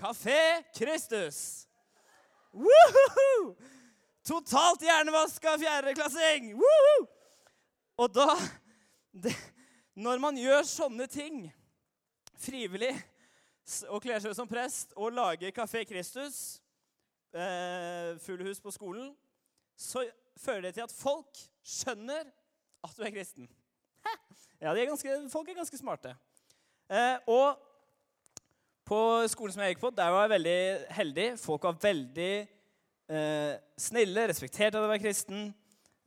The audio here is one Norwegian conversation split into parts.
Kafé Kristus. Woohoo! Totalt hjernevaska fjerdeklassing! Woohoo! Og da det, Når man gjør sånne ting frivillig og kler seg ut som prest og lager Kafé Kristus, eh, fullhus på skolen, så fører det til at folk skjønner at du er kristen. Ja, er ganske, folk er ganske smarte. Eh, og på skolen som jeg gikk på, der var jeg veldig heldig. Folk var veldig eh, snille, respekterte at jeg var kristen.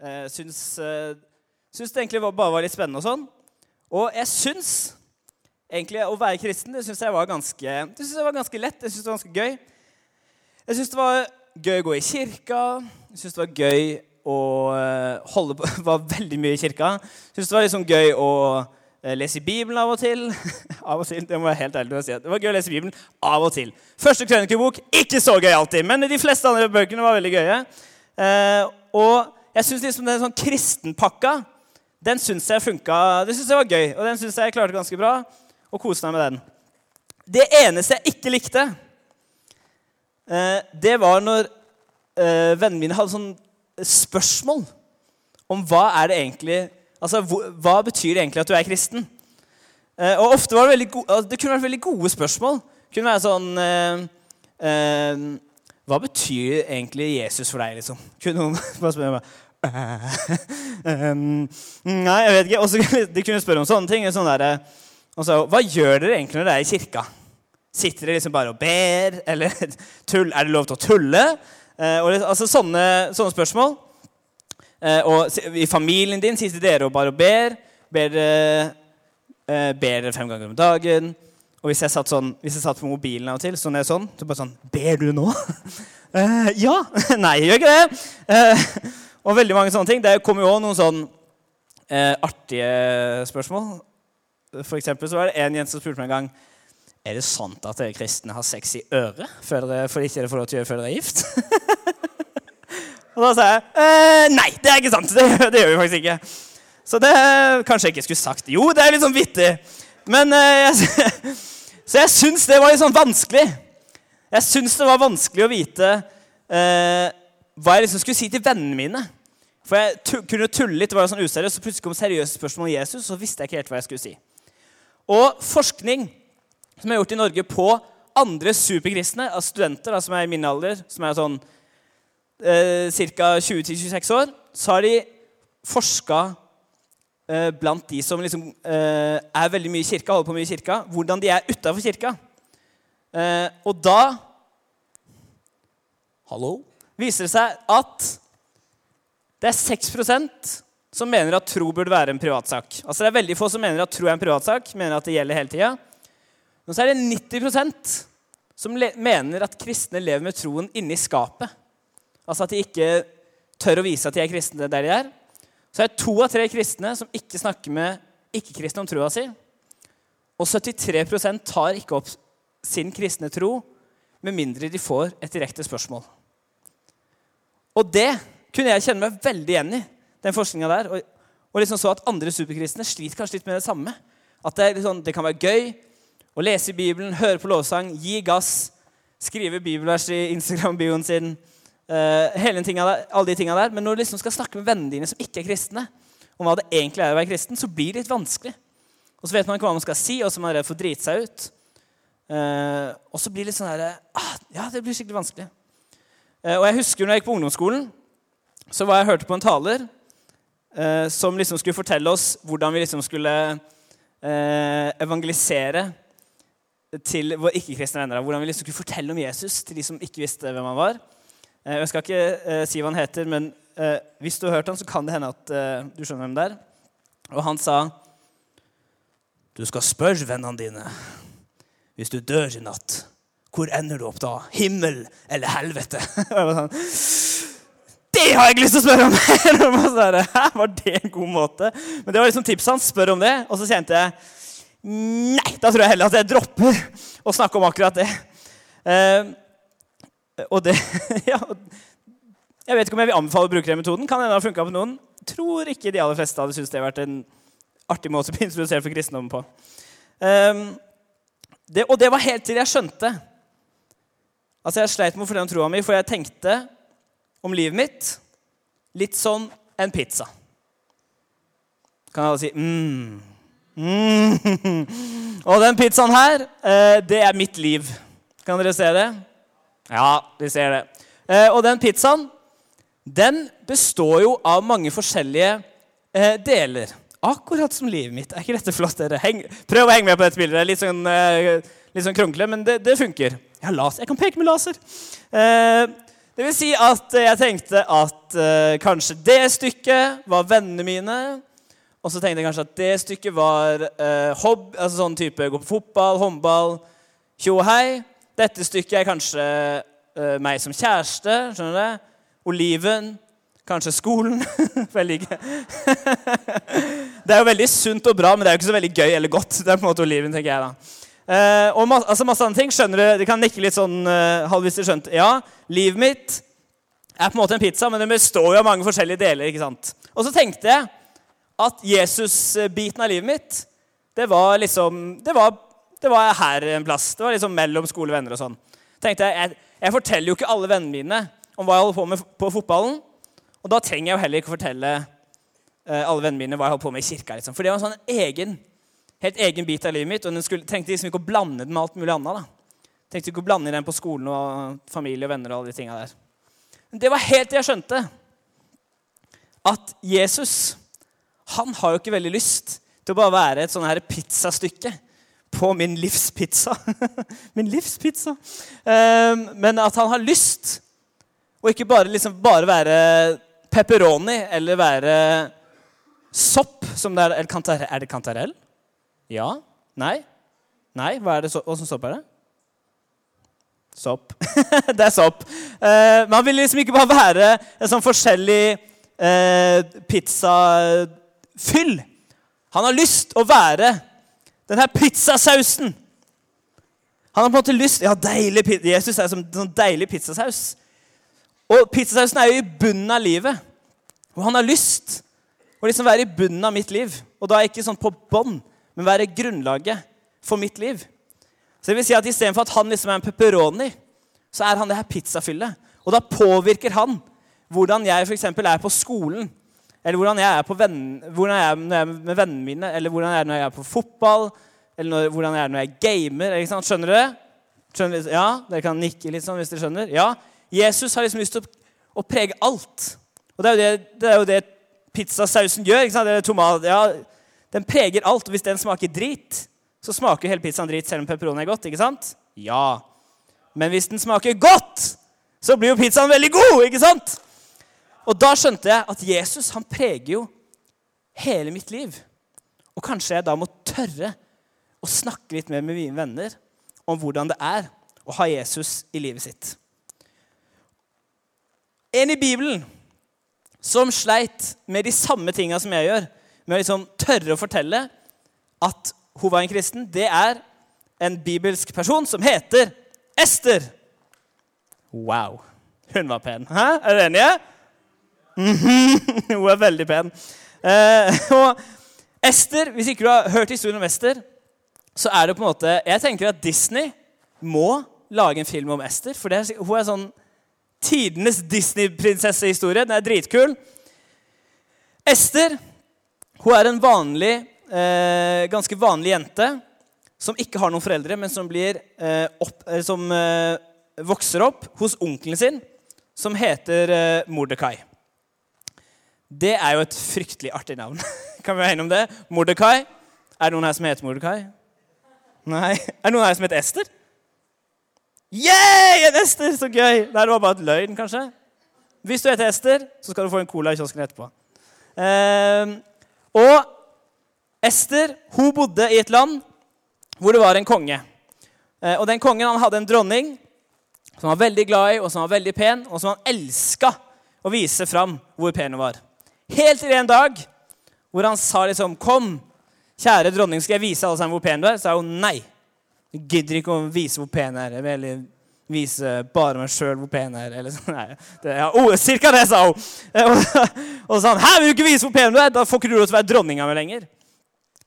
Eh, syns, eh, syns det egentlig var, bare var litt spennende og sånn. Og jeg syns egentlig å være kristen det syns jeg var ganske, det synes jeg var ganske lett. Jeg syns det var ganske gøy. Jeg syns det var gøy å gå i kirka. Jeg syns det var gøy å eh, holde på Var veldig mye i kirka. Jeg syns det var liksom gøy å lese i Bibelen av og til. av og til, Det må jeg helt ærlig si. Det var gøy å lese Bibelen av og til. Første krønikebok ikke så gøy alltid, men de fleste andre bøkene var veldig gøye. Eh, og jeg syns liksom den sånn kristenpakka den syns jeg funka. Det synes jeg var gøy, og den syns jeg klarte ganske bra. Og koste meg med den. Det eneste jeg ikke likte, eh, det var når eh, vennene mine hadde sånn spørsmål om hva er det egentlig Altså, hva betyr det egentlig at du er kristen? Eh, og ofte var det veldig go altså, det kunne vært veldig gode spørsmål. Det kunne være sånn eh, eh, Hva betyr egentlig Jesus for deg, liksom? Kunne noen bare spørre meg um, Nei, jeg vet ikke. Og så de kunne spørre om sånne ting. Sånn der, også, Hva gjør dere egentlig når dere er i kirka? Sitter dere liksom bare og ber? Eller tull, er det lov til å tulle? Eh, og, altså sånne, sånne spørsmål. Eh, og i familien din sitter dere og bare ber. Ber dere eh, ber fem ganger om dagen. Og hvis jeg satt, sånn, hvis jeg satt på mobilen av og til, sånn er sånn, så bare sånn Ber du nå? Eh, ja. Nei, jeg gjør ikke det. Eh, og veldig mange sånne ting. Det kommer jo også noen sånn eh, artige spørsmål. For eksempel så var det en jente som spurte meg en gang Er det sant at dere kristne har sex i øret før dere, for ikke dere får lov til å gjøre før dere er gift? Og da sa jeg eh, nei, det er ikke sant. Det, det gjør vi faktisk ikke. Så det kanskje jeg ikke skulle sagt. Jo, det er litt sånn vittig. Men eh, jeg, Så jeg syns det var litt sånn vanskelig. Jeg syns det var vanskelig å vite eh, hva jeg liksom skulle si til vennene mine. For jeg kunne tulle litt, det var sånn useriøst, så plutselig kom seriøse spørsmål om Jesus, så visste jeg ikke helt hva jeg skulle si. Og forskning som er gjort i Norge på andre superkristne, av studenter da, som er i min alder, som er sånn eh, ca. 20-26 år, så har de forska eh, blant de som liksom, eh, er veldig mye i kirka, holder på mye i kirka, hvordan de er utafor kirka. Eh, og da Hallo? Viser det seg at det er 6 som mener at tro burde være en privatsak. Altså Det er veldig få som mener at tro er en privatsak, mener at det gjelder hele tida. Men så er det 90 som mener at kristne lever med troen inni skapet. Altså at de ikke tør å vise at de er kristne der de er. Så er det to av tre kristne som ikke snakker med ikke-kristne om troa si. Og 73% tar ikke opp sin kristne tro med mindre de får et direkte spørsmål. Og det kunne jeg kjenne meg veldig igjen i. den forskninga der, og, og liksom så at andre superkristne sliter kanskje litt med det samme. At det, sånn, det kan være gøy å lese i Bibelen, høre på lovsang, gi gass, skrive bibelvers i Instagram-bioen sin, hele den tinga der, alle de tinga der. Men når du liksom skal snakke med vennene dine som ikke er kristne, om hva det egentlig er å være kristen, så blir det litt vanskelig. Og så vet man ikke hva man skal si, og så er man redd for å drite seg ut. Uh, og så blir det litt sånn her ah, Ja, det blir skikkelig vanskelig. Uh, og jeg husker når jeg gikk på ungdomsskolen, så var jeg hørte på en taler uh, som liksom skulle fortelle oss hvordan vi liksom skulle eh, evangelisere til våre ikke-kristne venner. Hvordan vi liksom skulle fortelle om Jesus til de som ikke visste hvem han var. Eh, jeg skal ikke eh, si hva han heter, men eh, hvis du har hørt han, så kan det hende at du skjønner hvem det er. Og han sa Du skal spørre vennene dine hvis du dør i natt. Hvor ender du opp da? Himmel eller helvete? Sånn, det har jeg ikke lyst til å spørre om! Sånn var det en god måte? Men det var liksom tipset hans. Spør om det. Og så kjente jeg Nei, da tror jeg heller at jeg dropper å snakke om akkurat det. Og det Ja. Jeg vet ikke om jeg vil anbefale å bruke den metoden. Kan hende har funka på noen. Tror ikke de aller fleste hadde syntes det hadde vært en artig måte å bli introdusert for kristendommen på. Um, det, og det var helt til jeg skjønte Altså, jeg sleit med å fortelle om troa mi, for jeg tenkte om livet mitt litt sånn en pizza. Kan jeg da si mm. mm. Og den pizzaen her, eh, det er mitt liv. Kan dere se det? Ja, vi ser det. Eh, og den pizzaen, den består jo av mange forskjellige eh, deler. Akkurat som livet mitt. Er ikke dette flott? dere? Heng, prøv å henge med på dette bildet. Det litt sånn, litt sånn krunkle, men det, det funker. Jeg har laser. Jeg kan peke med laser. Eh, det vil si at jeg tenkte at eh, kanskje det stykket var vennene mine. Og så tenkte jeg kanskje at det stykket var eh, hobby, altså sånn type gå på fotball, håndball, tjo og hei. Dette stykket er kanskje uh, meg som kjæreste. skjønner du? Oliven. Kanskje skolen. veldig gøy. det er jo veldig sunt og bra, men det er jo ikke så veldig gøy eller godt. Det er på en måte oliven, tenker jeg da. Uh, og ma altså masse andre ting. Skjønner du? De kan nikke litt sånn uh, halvvis til skjønt. Ja, livet mitt er på en måte en pizza, men det består jo av mange forskjellige deler. ikke sant? Og så tenkte jeg at Jesus-biten av livet mitt, det var liksom det var, det var, her en plass. Det var liksom mellom skolevenner og sånn. tenkte Jeg jeg, jeg forteller jo ikke alle vennene mine om hva jeg holder på med på fotballen. Og da trenger jeg jo heller ikke fortelle uh, alle vennene mine hva jeg holder på med i kirka. liksom. For det var en sånn egen helt egen bit av livet mitt. Og den skulle, trengte liksom ikke å blande den med alt mulig annet. da. Tenkte ikke å blande den på skolen og familie og venner. og alle de tingene der. Men det var helt til jeg skjønte at Jesus han har jo ikke veldig lyst til å bare være et sånn pizzastykke på min livspizza. min livspizza. Um, men at han har lyst, og ikke bare, liksom, bare være pepperoni eller være sopp, som det er. Er det kantarell? Ja? Nei? Nei? Hva er det Åssen sopp er det? Sopp. det er sopp. Eh, man vil liksom ikke bare være en sånn forskjellig eh, pizzafyll. Han har lyst å være den her pizzasausen. Han har på en måte lyst Ja, deilig Jesus er som sånn deilig pizzasaus. Og pizzasausen er jo i bunnen av livet. Og han har lyst å liksom være i bunnen av mitt liv. Og da ikke sånn på bånn men være grunnlaget for mitt liv. Så det vil si at Istedenfor at han liksom er en pepperoni, så er han det her pizzafyllet. Og da påvirker han hvordan jeg for er på skolen, eller hvordan jeg er, venn, hvordan jeg er når jeg er med vennene mine, eller hvordan jeg er når jeg er på fotball, eller når, hvordan jeg er når jeg gamer. Ikke sant? Skjønner dere? Skjønner, ja, Dere kan nikke litt sånn hvis dere skjønner. Ja, Jesus har liksom lyst til å, å prege alt. Og det er jo det, det, er jo det pizzasausen gjør. ikke sant? Det er tomat, ja, den preger alt. og Hvis den smaker drit, så smaker jo hele pizzaen drit selv om pepperoni er godt. ikke sant? Ja. Men hvis den smaker godt, så blir jo pizzaen veldig god. ikke sant? Og da skjønte jeg at Jesus han preger jo hele mitt liv. Og kanskje jeg da må tørre å snakke litt mer med mine venner om hvordan det er å ha Jesus i livet sitt. En i Bibelen som sleit med de samme tinga som jeg gjør, med å liksom tørre å fortelle at hun var en kristen, det er en bibelsk person som heter Ester. Wow. Hun var pen. Hæ? Er dere enige? -hmm. Hun er veldig pen. Eh, og Ester, Hvis ikke du har hørt historien om Ester, så er det på en måte Jeg tenker at Disney må lage en film om Ester. For er, hun er sånn tidenes Disney-prinsessehistorie. Den er dritkul. Ester hun er en vanlig, eh, ganske vanlig jente som ikke har noen foreldre, men som, blir, eh, opp, eh, som eh, vokser opp hos onkelen sin, som heter eh, Mordekai. Det er jo et fryktelig artig navn. kan vi være enige om det? Mordekai. Er det noen her som heter Mordekai? Nei. Er det noen her som heter Ester? Yeah! En Ester! Så gøy! Nei, det var bare et løgn, kanskje. Hvis du heter Ester, så skal du få en cola i kiosken etterpå. Eh, og Ester hun bodde i et land hvor det var en konge. Eh, og den kongen han hadde en dronning som han var veldig glad i, og som var veldig pen, og som han elska å vise fram hvor pen hun var. Helt til en dag hvor han sa liksom 'Kom, kjære dronning, skal jeg vise alle sammen hvor pen du er?' Så sa hun nei. Jeg gidder ikke å vise hvor pen jeg er. Vil vise bare meg sjøl hvor pen jeg er. Eller sånn. Nei, det, ja, oh, cirka det, sa hun. Og så sa han 'Hæ, vil du ikke vise hvor pen du er?' Da får ikke du lov til å være dronninga mi lenger.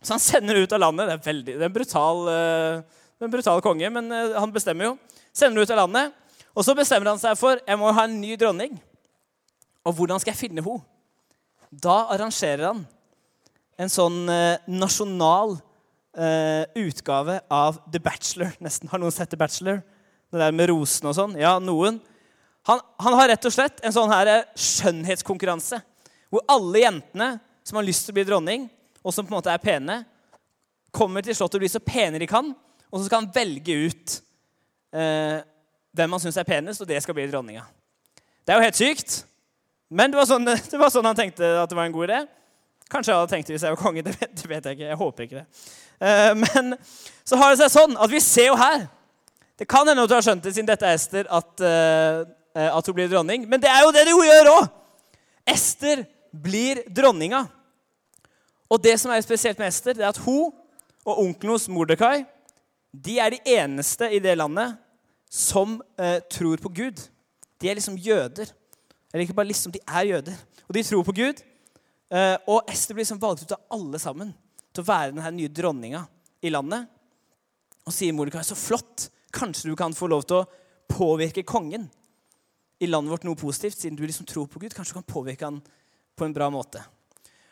Så han sender ut av landet. Det er, veldig, det er en, brutal, uh, en brutal konge, men uh, han bestemmer jo. Sender ut av landet. Og så bestemmer han seg for jeg må ha en ny dronning. Og hvordan skal jeg finne henne? Da arrangerer han en sånn eh, nasjonal eh, utgave av The Bachelor. Nesten. Har noen sett The Bachelor? Det der med rosene og sånn? Ja, noen. Han, han, har rett og slett en sånn her eh, skjønnhetskonkurranse. Hvor alle jentene som har lyst til å bli dronning, og som på en måte er pene, kommer til slottet og blir så pene de kan. Og så skal han velge ut eh, hvem han syns er penest, og det skal bli dronninga. Det er jo helt sykt. Men det var, sånn, det var, sånn, han tenkte at det var en god idé. Kanskje jeg hadde tenkt det hvis jeg var konge. Det vet, det vet jeg ikke. Jeg håper ikke det. Uh, men så har det seg sånn at vi ser jo her Det kan hende at du har skjønt det siden dette er Ester, at, uh, at hun blir dronning. Men det er jo det hun gjør òg! Ester blir dronninga. Og det som er spesielt med Ester, det er at hun og onkelen hos Mordekai de er de eneste i det landet som uh, tror på Gud. De er liksom jøder. Eller ikke bare liksom, de er jøder. Og de tror på Gud. Uh, og Ester blir liksom valgt ut av alle sammen til å være denne nye dronninga i landet. Og sier Mordekai, så flott! Kanskje du kan få lov til å påvirke kongen i landet vårt noe positivt, siden du liksom tror på Gud. Kanskje du kan påvirke han på en bra måte.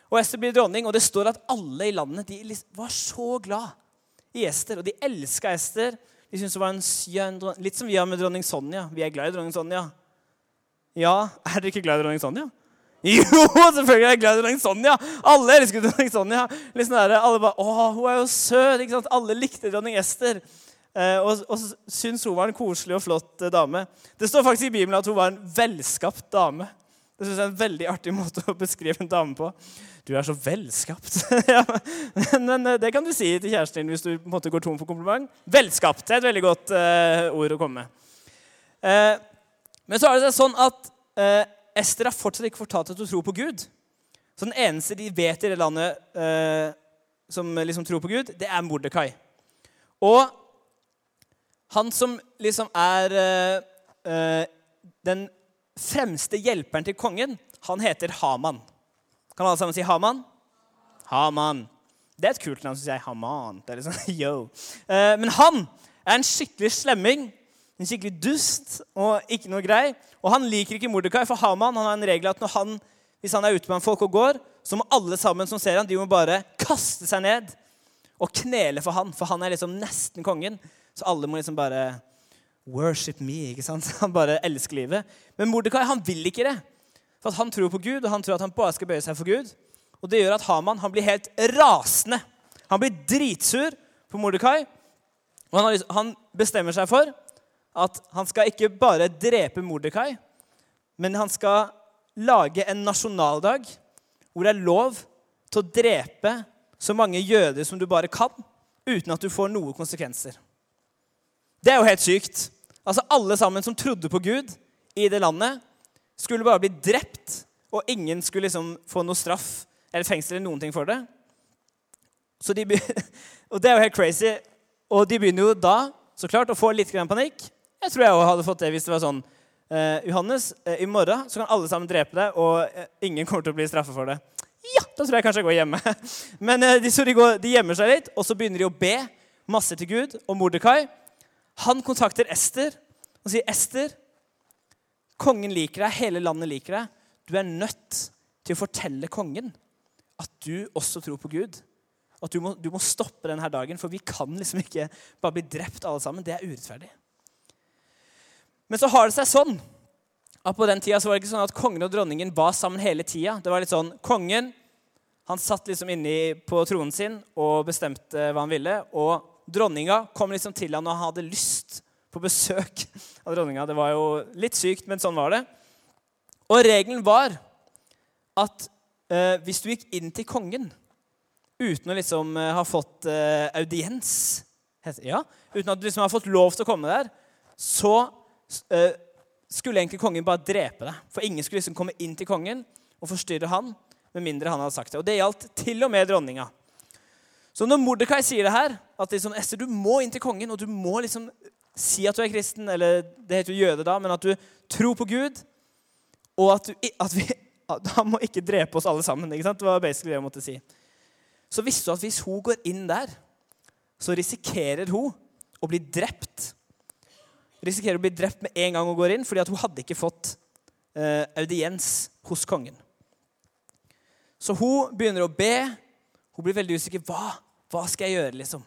Og Ester blir dronning, og det står at alle i landet de var så glad i Ester. Og de elska Ester. De syntes det var en skjønn Litt som vi har med dronning Sonja. Vi er glad i dronning Sonja. Ja, er dere ikke glad i dronning Sonja? Jo, selvfølgelig er jeg glad i dronning Sonja! Alle elsker dronning Sonja. Liksom der, alle bare, å, hun er jo søt! ikke sant? Alle likte dronning Ester. Eh, og, og syntes hun var en koselig og flott eh, dame. Det står faktisk i Bibelen at hun var en velskapt dame. Det synes jeg er en veldig artig måte å beskrive en dame på. Du er så velskapt. ja, men, men, eh, det kan du si til kjæresten din hvis du på en måte går tom for kompliment. Velskapt er et veldig godt eh, ord å komme med. Eh, men så er det sånn at eh, Ester har fortsatt ikke fortalt at hun tror på Gud. Så den eneste de vet i det landet eh, som liksom tror på Gud, det er Mordekai. Og han som liksom er eh, eh, den fremste hjelperen til kongen, han heter Haman. Kan alle sammen si Haman? Haman. Det er et kult navn, syns jeg. Haman. Det er liksom, yo. Eh, men han er en skikkelig slemming en skikkelig dust og ikke noe grei. Og han liker ikke Mordekai, for Haman han har en regel at han, hvis han er ute blant folk og går, så må alle sammen som ser han, de må bare kaste seg ned og knele for han, for han er liksom nesten kongen. Så alle må liksom bare Worship me. ikke sant? Han bare elsker livet. Men Mordekai han vil ikke det. For han tror på Gud, og han tror at han bare skal bøye seg for Gud. Og det gjør at Haman han blir helt rasende. Han blir dritsur på Mordekai. Og han, han bestemmer seg for at han skal ikke bare drepe Mordekai, men han skal lage en nasjonaldag hvor det er lov til å drepe så mange jøder som du bare kan, uten at du får noen konsekvenser. Det er jo helt sykt. Altså Alle sammen som trodde på Gud i det landet, skulle bare bli drept, og ingen skulle liksom få noe straff eller fengsel eller noen ting for det. De, og det er jo helt crazy. Og de begynner jo da så klart å få litt panikk. Jeg tror jeg hadde fått det hvis det var sånn. eh, Johannes, eh, i morgen så kan alle sammen drepe deg, og eh, ingen kommer til å bli straffet for det. Ja, da tror jeg kanskje jeg går hjemme. Men de, de, går, de, gjemmer seg litt, og så begynner de å be masse til Gud. Og Mordekai han kontakter Ester og sier, 'Ester, kongen liker deg, hele landet liker deg. Du er nødt til å fortelle kongen at du også tror på Gud.' At du må, du må stoppe denne dagen, for vi kan liksom ikke bare bli drept alle sammen. Det er urettferdig. Men så har det seg sånn at på den tida så var det ikke sånn at kongen og dronningen var sammen hele tida. Det var litt sånn, Kongen han satt liksom inne på tronen sin og bestemte hva han ville. Og dronninga kom liksom til han og han hadde lyst på besøk av dronninga. Det var jo litt sykt, men sånn var det. Og regelen var at eh, hvis du gikk inn til kongen uten å liksom eh, ha fått eh, audiens ja, Uten at du liksom har fått lov til å komme der, så skulle egentlig kongen bare drepe deg. For ingen skulle liksom komme inn til kongen og forstyrre han, med mindre han hadde sagt det. Og det gjaldt til og med dronninga. Så når Mordekai sier det her, at liksom, Esther, du må inn til kongen, og du må liksom si at du er kristen, eller det heter jo jøde da, men at du tror på Gud, og at, du, at vi at Han må ikke drepe oss alle sammen. ikke sant? Det var basically det jeg måtte si. Så visste du at hvis hun går inn der, så risikerer hun å bli drept risikerer å bli drept med en gang hun går inn, fordi at hun hadde ikke fått eh, audiens hos kongen. Så hun begynner å be. Hun blir veldig usikker. Hva, hva skal jeg gjøre? liksom?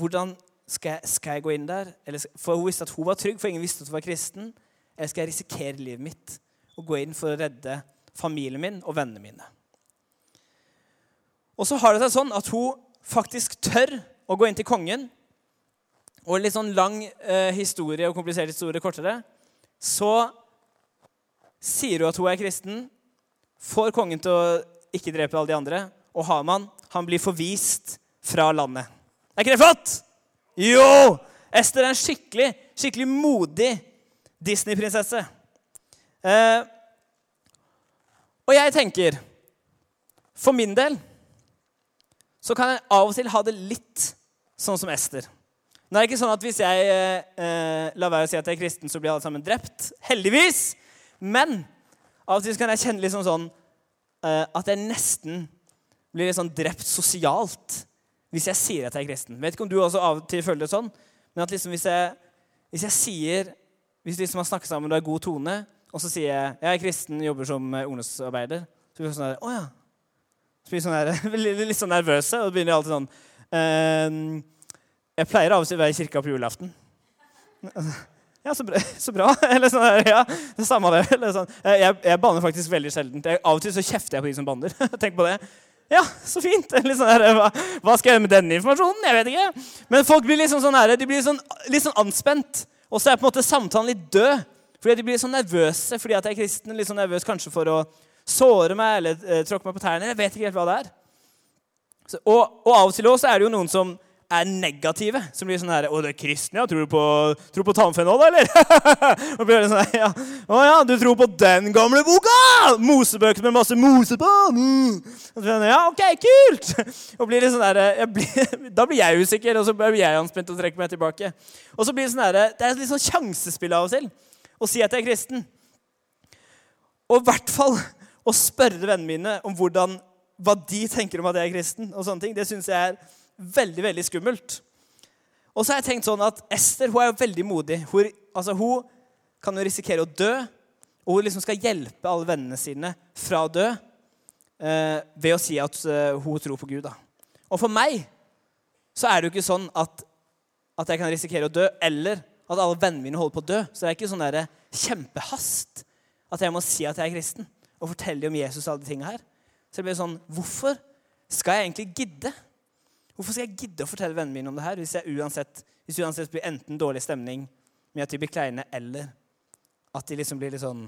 Hvordan skal jeg, skal jeg gå inn der? Eller, for Hun visste at hun var trygg, for ingen visste at hun var kristen. Eller skal jeg risikere livet mitt og gå inn for å redde familien min og vennene mine? Og så har det seg sånn at hun faktisk tør å gå inn til kongen. Og litt sånn lang eh, historie og komplisert historie kortere. Så sier hun at hun er kristen, får kongen til å ikke drepe alle de andre, og Haman han blir forvist fra landet. Er ikke det flott? Jo! Ester er en skikkelig, skikkelig modig Disney-prinsesse. Eh, og jeg tenker For min del så kan jeg av og til ha det litt sånn som Ester. Nå er det ikke sånn at Hvis jeg eh, lar være å si at jeg er kristen, så blir alle sammen drept. Heldigvis. Men av og til kan jeg kjenne litt sånn, sånn eh, at jeg nesten blir litt sånn drept sosialt hvis jeg sier at jeg er kristen. Vet ikke om du også av og til føler det sånn, men at liksom hvis, jeg, hvis jeg sier Hvis vi liksom har snakket sammen og det er god tone, og så sier jeg jeg er kristen, jobber som eh, ungdomsarbeider, så blir det sånn der, Å ja. Så blir sånn der, litt sånn nervøse, og begynner alltid sånn ehm, Jeg pleier av og til å være i kirka på julaften. Ja, så bra. Så bra. Eller sånn der, ja, det samme det. Eller sånn. Jeg, jeg banner faktisk veldig sjelden. Av og til så kjefter jeg på de som banner. Tenk på det. Ja, så fint. Sånn der, hva, hva, skal jeg gjøre med denne informasjonen? Jeg vet ikke. Men folk blir liksom sånn her, de blir sånn, litt sånn anspent. Og så er på en måte samtalen litt død. Fordi de blir sånn nervøse fordi at jeg er kristen. Litt sånn nervøs kanskje for å såre meg eller eh, tråkke meg på tærne. Jeg vet ikke helt hva det er. Så, og, og, av og til også er det jo noen som er negative. Som blir sånn her 'Å, du er kristen, ja? Tror du på, tror på tannfenol, eller?' og blir sånn ja. 'Å ja, du tror på den gamle boka?' Mosebøker med masse mose på. Mm. Ja, ok, kult! og blir litt sånn der, blir, Da blir jeg usikker, og så blir jeg anspent og trekker meg tilbake. Og så blir Det sånn der, det er litt sånn sjansespill av og til å si at jeg er kristen. Og i hvert fall å spørre vennene mine om hvordan, hva de tenker om at jeg er kristen. og sånne ting, Det syns jeg er veldig veldig skummelt. Og så har jeg tenkt sånn at Ester hun er jo veldig modig. Hun, altså, hun kan jo risikere å dø, og hun liksom skal hjelpe alle vennene sine fra å dø eh, ved å si at eh, hun tror på Gud. Da. Og for meg så er det jo ikke sånn at, at jeg kan risikere å dø, eller at alle vennene mine holder på å dø. Så det er ikke sånn der kjempehast at jeg må si at jeg er kristen og fortelle dem om Jesus og alle de tinga her. Så det blir sånn Hvorfor skal jeg egentlig gidde? Hvorfor skal jeg gidde å fortelle vennene mine om det her hvis, jeg uansett, hvis uansett blir enten dårlig stemning med at de blir kleine, eller at de liksom blir litt sånn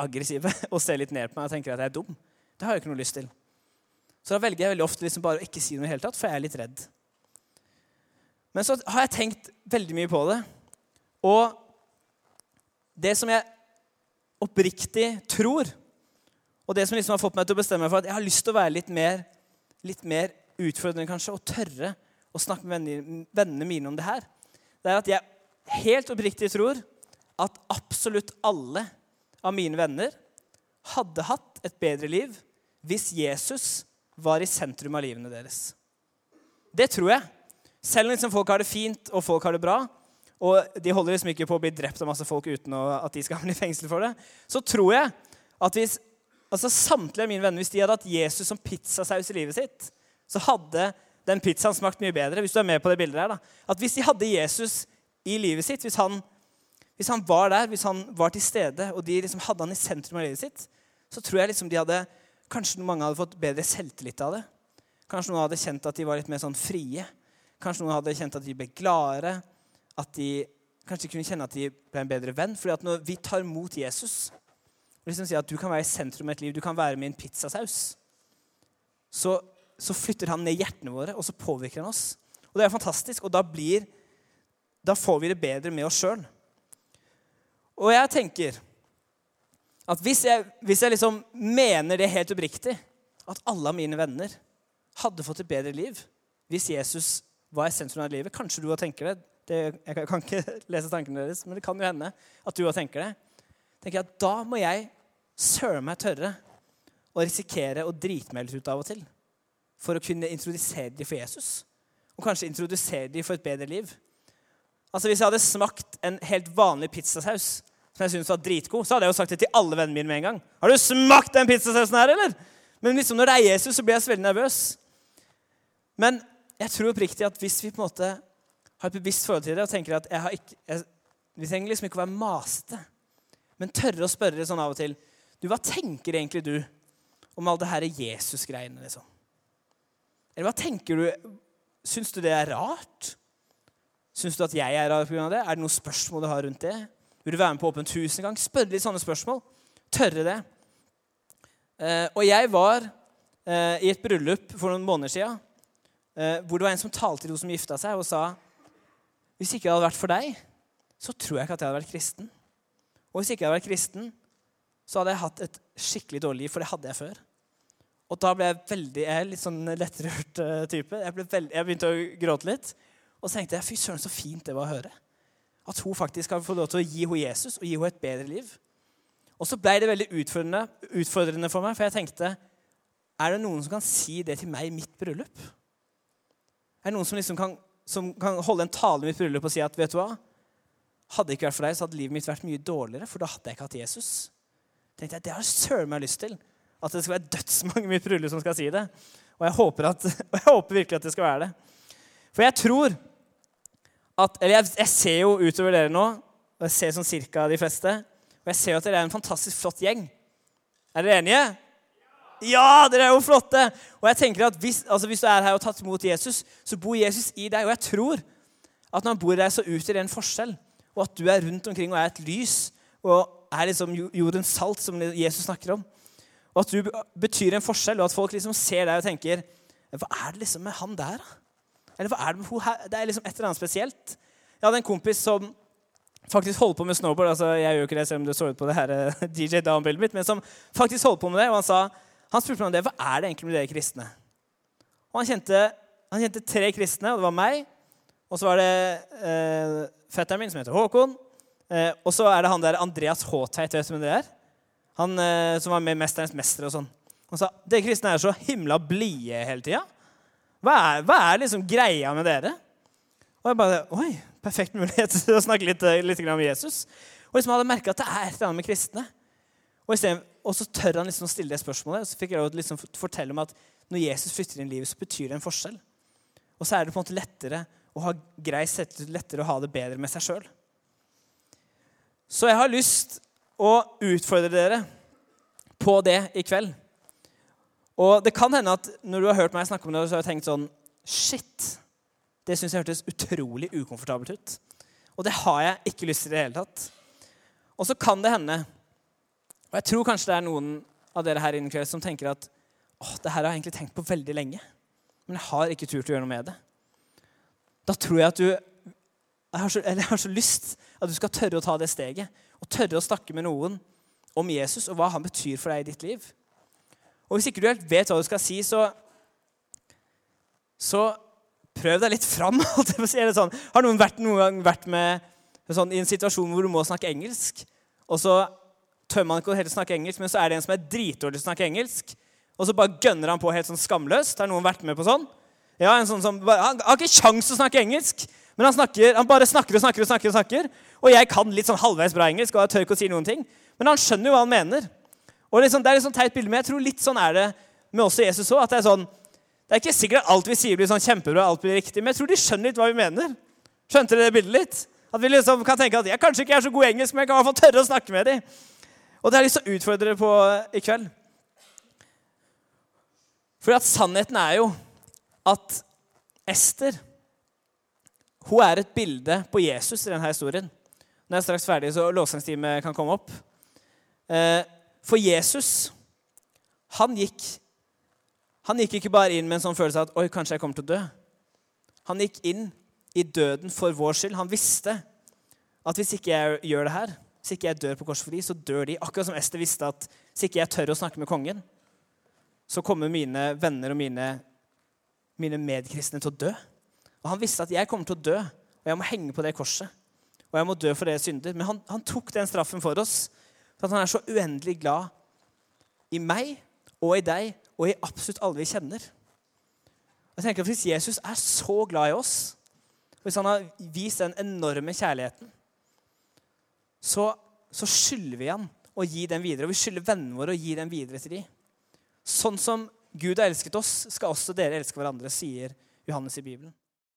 aggressive og ser litt ned på meg og tenker at jeg er dum? Det har jeg ikke noe lyst til. Så da velger jeg veldig ofte liksom bare å ikke si noe i det hele tatt, for jeg er litt redd. Men så har jeg tenkt veldig mye på det. Og det som jeg oppriktig tror, og det som liksom har fått meg til å bestemme meg for at jeg har lyst til å være litt mer, litt mer utfordrende kanskje å tørre å snakke med vennene mine om det her, det er at jeg helt oppriktig tror at absolutt alle av mine venner hadde hatt et bedre liv hvis Jesus var i sentrum av livene deres. Det tror jeg. Selv om liksom folk har det fint og folk har det bra, og de holder liksom ikke på å bli drept av masse folk uten at de skal havne i fengsel for det, så tror jeg at hvis altså samtlige av mine venner hvis de hadde hatt Jesus som pizzasaus i livet sitt, så hadde den pizzaen smakt mye bedre. Hvis du er med på det bildet her, da. At hvis de hadde Jesus i livet sitt, hvis han, hvis han var der, hvis han var til stede, og de liksom hadde han i sentrum av livet sitt, så tror jeg liksom de hadde Kanskje mange hadde fått bedre selvtillit av det. Kanskje noen hadde kjent at de var litt mer sånn frie. Kanskje noen hadde kjent at de ble gladere. At de kanskje kunne kjenne at de ble en bedre venn. Fordi at når vi tar imot Jesus og liksom sier at du kan være i sentrum av et liv, du kan være med i en pizzasaus, så så flytter han ned hjertene våre, og så påvirker han oss. Og det er fantastisk, og da, blir, da får vi det bedre med oss sjøl. Og jeg tenker at hvis jeg, hvis jeg liksom mener det helt oppriktig, at alle av mine venner hadde fått et bedre liv hvis Jesus var i sentrum av livet Kanskje du òg tenker det. det. Jeg kan ikke lese tankene deres, men det kan jo hende at du òg tenker det. tenker jeg at Da må jeg søren meg tørre å risikere å drite meg litt ut av og til for å kunne introdusere dem for Jesus. Og kanskje introdusere dem for et bedre liv. Altså Hvis jeg hadde smakt en helt vanlig pizzasaus som jeg syntes var dritgod, så hadde jeg jo sagt det til alle vennene mine med en gang. Har du smakt den pizzasausen her, eller? Men liksom når det er Jesus, så blir jeg så veldig nervøs. Men jeg tror oppriktig at hvis vi på en måte har et bevisst forhold til det og tenker at jeg har ikke, jeg, Vi trenger liksom ikke å være masete, men tørre å spørre det sånn av og til Du, hva tenker egentlig du om all det her Jesus-greiene, liksom? Eller hva tenker du Syns du det er rart? Syns du at jeg er rar pga. det? Er det noen spørsmål du har rundt det? Vil du være med på Åpent hus en gang? Spørre litt sånne spørsmål. Tørre det. Eh, og jeg var eh, i et bryllup for noen måneder siden eh, hvor det var en som talte til henne som gifta seg, og sa hvis ikke det hadde vært for deg, så tror jeg ikke at jeg hadde vært kristen. Og hvis ikke jeg hadde vært kristen, så hadde jeg hatt et skikkelig dårlig liv, for det hadde jeg før. Og da ble jeg veldig, jeg er litt sånn lettrørt uh, type. Jeg, veldig, jeg, begynte å gråte litt. Og så tenkte jeg fy søren, så fint det var å høre. At hun faktisk har fått lov til å gi henne Jesus og gi henne et bedre liv. Og så ble det veldig utfordrende, utfordrende for meg, for jeg tenkte Er det noen som kan si det til meg i mitt bryllup? Er det noen som liksom kan, som kan holde en tale i mitt bryllup og si at vet du hva? Hadde det ikke vært for deg, så hadde livet mitt vært mye dårligere, for da hadde jeg ikke hatt Jesus. tenkte jeg, Det har søren meg lyst til. At det skal være dødsmange i mitt bryllup som skal si det. Og jeg, håper at, og jeg håper virkelig at det skal være det. For jeg tror at Eller jeg, jeg ser jo utover dere nå, og jeg ser sånn cirka de fleste. Og jeg ser jo at dere er en fantastisk flott gjeng. Er dere enige? Ja, dere er jo flotte! Og jeg tenker at hvis, altså hvis du er her og tatt imot Jesus, så bor Jesus i deg. Og jeg tror at når han bor i deg, så utgjør det en forskjell. Og at du er rundt omkring og er et lys og er liksom jordens salt, som Jesus snakker om. Og at du betyr en forskjell, og at folk liksom ser deg og tenker Hva er det liksom med han der, da? Eller hva er det med hun her? Det er liksom et eller annet spesielt. Jeg hadde en kompis som faktisk holdt på med snowboard. altså Jeg gjør ikke det selv om det så ut på det her eh, DJ Down-bildet mitt, men som faktisk holdt på med det. Og han sa, han spurte meg om det. Hva er det egentlig med dere kristne? Og han kjente, han kjente tre kristne, og det var meg. Og så var det eh, fetteren min, som heter Håkon. Eh, og så er det han der Andreas Håteit. Vet du hvem det er? Han eh, som var med i 'Mesterens mester' og sånn. Han sa dere kristne er så himla blide hele tida. Hva hva er liksom greia med dere? Og jeg bare Oi, perfekt mulighet til å snakke litt, eh, litt om Jesus. Og liksom hadde merka at det er et eller annet med kristne. Og, stedet, og så tør han liksom å stille det spørsmålet. Og så fikk jeg liksom fortelle om at når Jesus flytter inn i livet, så betyr det en forskjell. Og så er det på en måte lettere å ha grei lettere å ha det bedre med seg sjøl. Så jeg har lyst å utfordre dere på det i kveld. Og det kan hende at når du har hørt meg snakke om det, så har du tenkt sånn Shit! Det syns jeg hørtes utrolig ukomfortabelt ut. Og det har jeg ikke lyst til i det hele tatt. Og så kan det hende, og jeg tror kanskje det er noen av dere her inne i kveld som tenker at åh, det her har jeg egentlig tenkt på veldig lenge, men jeg har ikke turt å gjøre noe med det. Da tror jeg at du jeg har, så, jeg har så lyst at du skal tørre å ta det steget og tørre å snakke med noen om Jesus og hva han betyr for deg i ditt liv. Og Hvis ikke du helt vet hva du skal si, så, så prøv deg litt fram. Sånn. Har noen vært, noen gang vært med, sånn, i en situasjon hvor du må snakke engelsk, og så tør man ikke helt snakke engelsk, men så er det en som er dritdårlig til å snakke engelsk, og så bare gønner han på helt sånn skamløst? Har noen vært med på sånn? Ja, en sånn som, Han har ikke kjangs til å snakke engelsk. Men han, snakker, han, bare snakker og snakker og snakker. Og snakker. Og jeg kan litt sånn halvveis bra engelsk, og jeg tør ikke å si noen ting. Men han skjønner jo hva han mener. Og liksom, Det er litt sånn teit bilde, men jeg tror litt sånn er det med oss og Jesus òg. Det er sånn, det er ikke sikkert at alt vi sier, blir sånn kjempebra, alt blir riktig, men jeg tror de skjønner litt hva vi mener. Skjønte dere det bildet litt? At vi liksom kan tenke at jeg kanskje ikke er så god i engelsk, men jeg kan i hvert fall tørre å snakke med dem. Og det har jeg lyst til å utfordre dere på i kveld. For at sannheten er jo at Ester hun er et bilde på Jesus i denne historien. Når jeg er straks ferdig, så lovsangstimen kan komme opp. Eh, for Jesus, han gikk, han gikk ikke bare inn med en sånn følelse av at oi, kanskje jeg kommer til å dø. Han gikk inn i døden for vår skyld. Han visste at hvis ikke jeg gjør det her, hvis ikke jeg dør på korset for de, så dør de. Akkurat som Ester visste at hvis ikke jeg tør å snakke med kongen, så kommer mine venner og mine, mine medkristne til å dø. Og han visste at jeg kommer til å dø, og jeg må henge på det korset. Og jeg må dø for det synder. Men han, han tok den straffen for oss. For at han er så uendelig glad i meg og i deg og i absolutt alle vi kjenner. Jeg tenker at Hvis Jesus er så glad i oss, hvis han har vist den enorme kjærligheten, så, så skylder vi han å gi den videre. Og vi skylder vennene våre å gi den videre til dem. Sånn som Gud har elsket oss, skal også dere elske hverandre, sier Johannes i Bibelen.